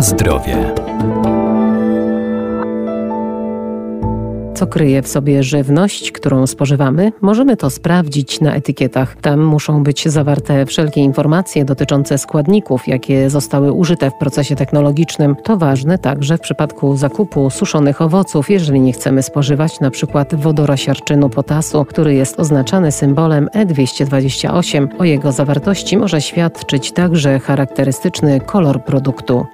Zdrowie. Co kryje w sobie żywność, którą spożywamy? Możemy to sprawdzić na etykietach. Tam muszą być zawarte wszelkie informacje dotyczące składników, jakie zostały użyte w procesie technologicznym. To ważne także w przypadku zakupu suszonych owoców, jeżeli nie chcemy spożywać np. wodorosiarczynu potasu, który jest oznaczany symbolem E228. O jego zawartości może świadczyć także charakterystyczny kolor produktu.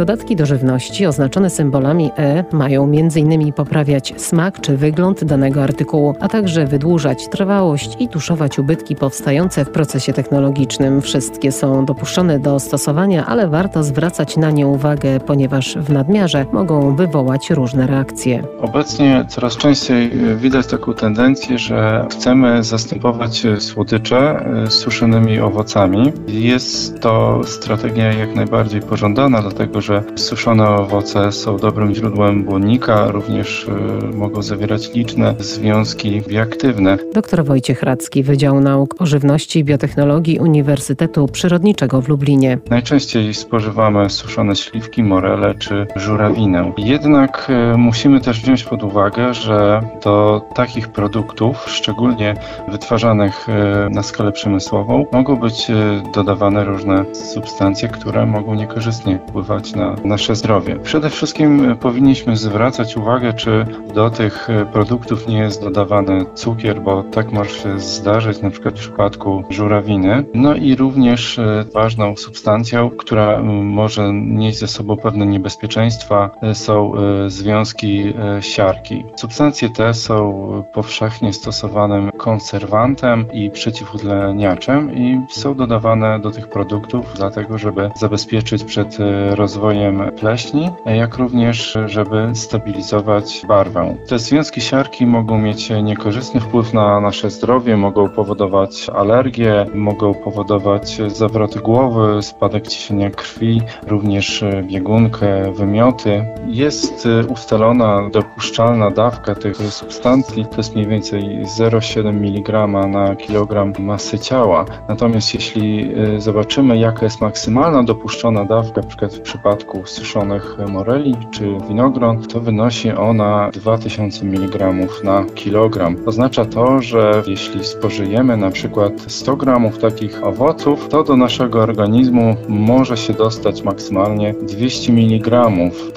Dodatki do żywności oznaczone symbolami E mają m.in. poprawiać smak czy wygląd danego artykułu, a także wydłużać trwałość i tuszować ubytki powstające w procesie technologicznym. Wszystkie są dopuszczone do stosowania, ale warto zwracać na nie uwagę, ponieważ w nadmiarze mogą wywołać różne reakcje. Obecnie coraz częściej widać taką tendencję, że chcemy zastępować słodycze suszonymi owocami. Jest to strategia jak najbardziej pożądana, dlatego że że suszone owoce są dobrym źródłem błonnika, również y, mogą zawierać liczne związki bioaktywne. Dr Wojciech Radzki, Wydział Nauk o Żywności i Biotechnologii Uniwersytetu Przyrodniczego w Lublinie. Najczęściej spożywamy suszone śliwki, morele czy żurawinę. Jednak y, musimy też wziąć pod uwagę, że do takich produktów, szczególnie wytwarzanych y, na skalę przemysłową, mogą być dodawane różne substancje, które mogą niekorzystnie wpływać na na nasze zdrowie. Przede wszystkim powinniśmy zwracać uwagę, czy do tych produktów nie jest dodawany cukier, bo tak może się zdarzyć na przykład w przypadku żurawiny. No i również e, ważną substancją, która może nieść ze sobą pewne niebezpieczeństwa, e, są e, związki siarki. Substancje te są powszechnie stosowanym konserwantem i przeciwutleniaczem i są dodawane do tych produktów dlatego, żeby zabezpieczyć przed rozwojem rozwojem pleśni, jak również, żeby stabilizować barwę. Te związki siarki mogą mieć niekorzystny wpływ na nasze zdrowie, mogą powodować alergie, mogą powodować zawroty głowy, spadek ciśnienia krwi, również biegunkę, wymioty. Jest ustalona dopuszczalna dawka tych substancji, to jest mniej więcej 0,7 mg na kilogram masy ciała. Natomiast jeśli zobaczymy, jaka jest maksymalna dopuszczona dawka, np. w przypadku przypadku suszonych moreli czy winogron, to wynosi ona 2000 mg na kilogram. Oznacza to, że jeśli spożyjemy na przykład 100 gramów takich owoców, to do naszego organizmu może się dostać maksymalnie 200 mg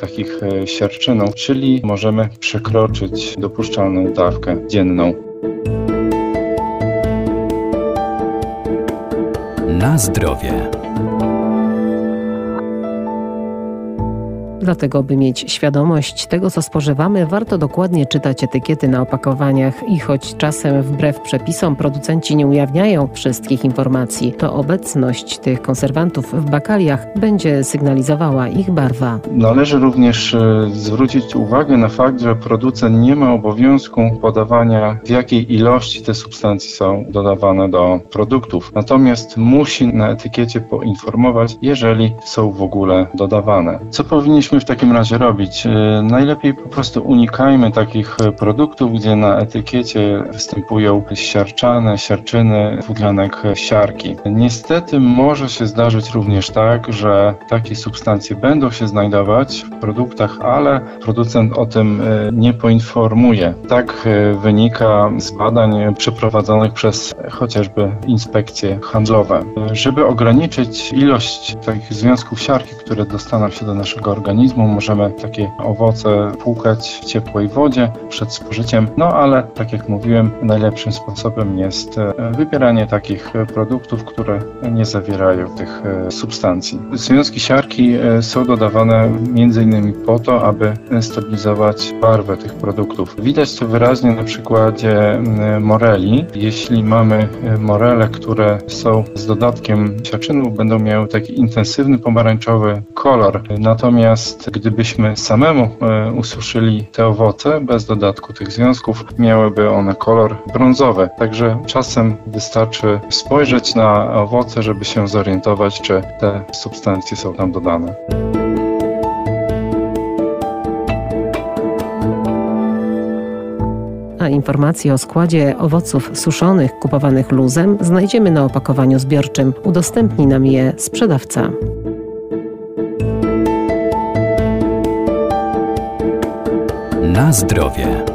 takich e, siarczynów, czyli możemy przekroczyć dopuszczalną dawkę dzienną. Na zdrowie. Dlatego, by mieć świadomość tego, co spożywamy, warto dokładnie czytać etykiety na opakowaniach i choć czasem wbrew przepisom producenci nie ujawniają wszystkich informacji, to obecność tych konserwantów w bakaliach będzie sygnalizowała ich barwa. Należy również e, zwrócić uwagę na fakt, że producent nie ma obowiązku podawania, w jakiej ilości te substancje są dodawane do produktów. Natomiast musi na etykiecie poinformować, jeżeli są w ogóle dodawane. Co powinniśmy powinniśmy w takim razie robić? E, najlepiej po prostu unikajmy takich e, produktów, gdzie na etykiecie występują siarczane, siarczyny, dwutlenek siarki. Niestety może się zdarzyć również tak, że takie substancje będą się znajdować w produktach, ale producent o tym nie poinformuje. Tak wynika z badań przeprowadzonych przez chociażby inspekcje handlowe. Żeby ograniczyć ilość takich związków siarki, które dostaną się do naszego organizmu, organizmu. Możemy takie owoce płukać w ciepłej wodzie przed spożyciem, no ale tak jak mówiłem, najlepszym sposobem jest e, wybieranie takich produktów, które nie zawierają tych e, substancji. Związki siarki e, są dodawane m.in. po to, aby stabilizować barwę tych produktów. Widać to wyraźnie na przykładzie moreli. Jeśli mamy morele, które są z dodatkiem siarczynu, będą miały taki intensywny pomarańczowy kolor. Natomiast Natomiast gdybyśmy samemu e, ususzyli te owoce bez dodatku tych związków, miałyby one kolor brązowy. Także czasem wystarczy spojrzeć na owoce, żeby się zorientować, czy te substancje są tam dodane. a informacje o składzie owoców suszonych kupowanych luzem znajdziemy na opakowaniu zbiorczym. Udostępni nam je sprzedawca. Na zdrowie.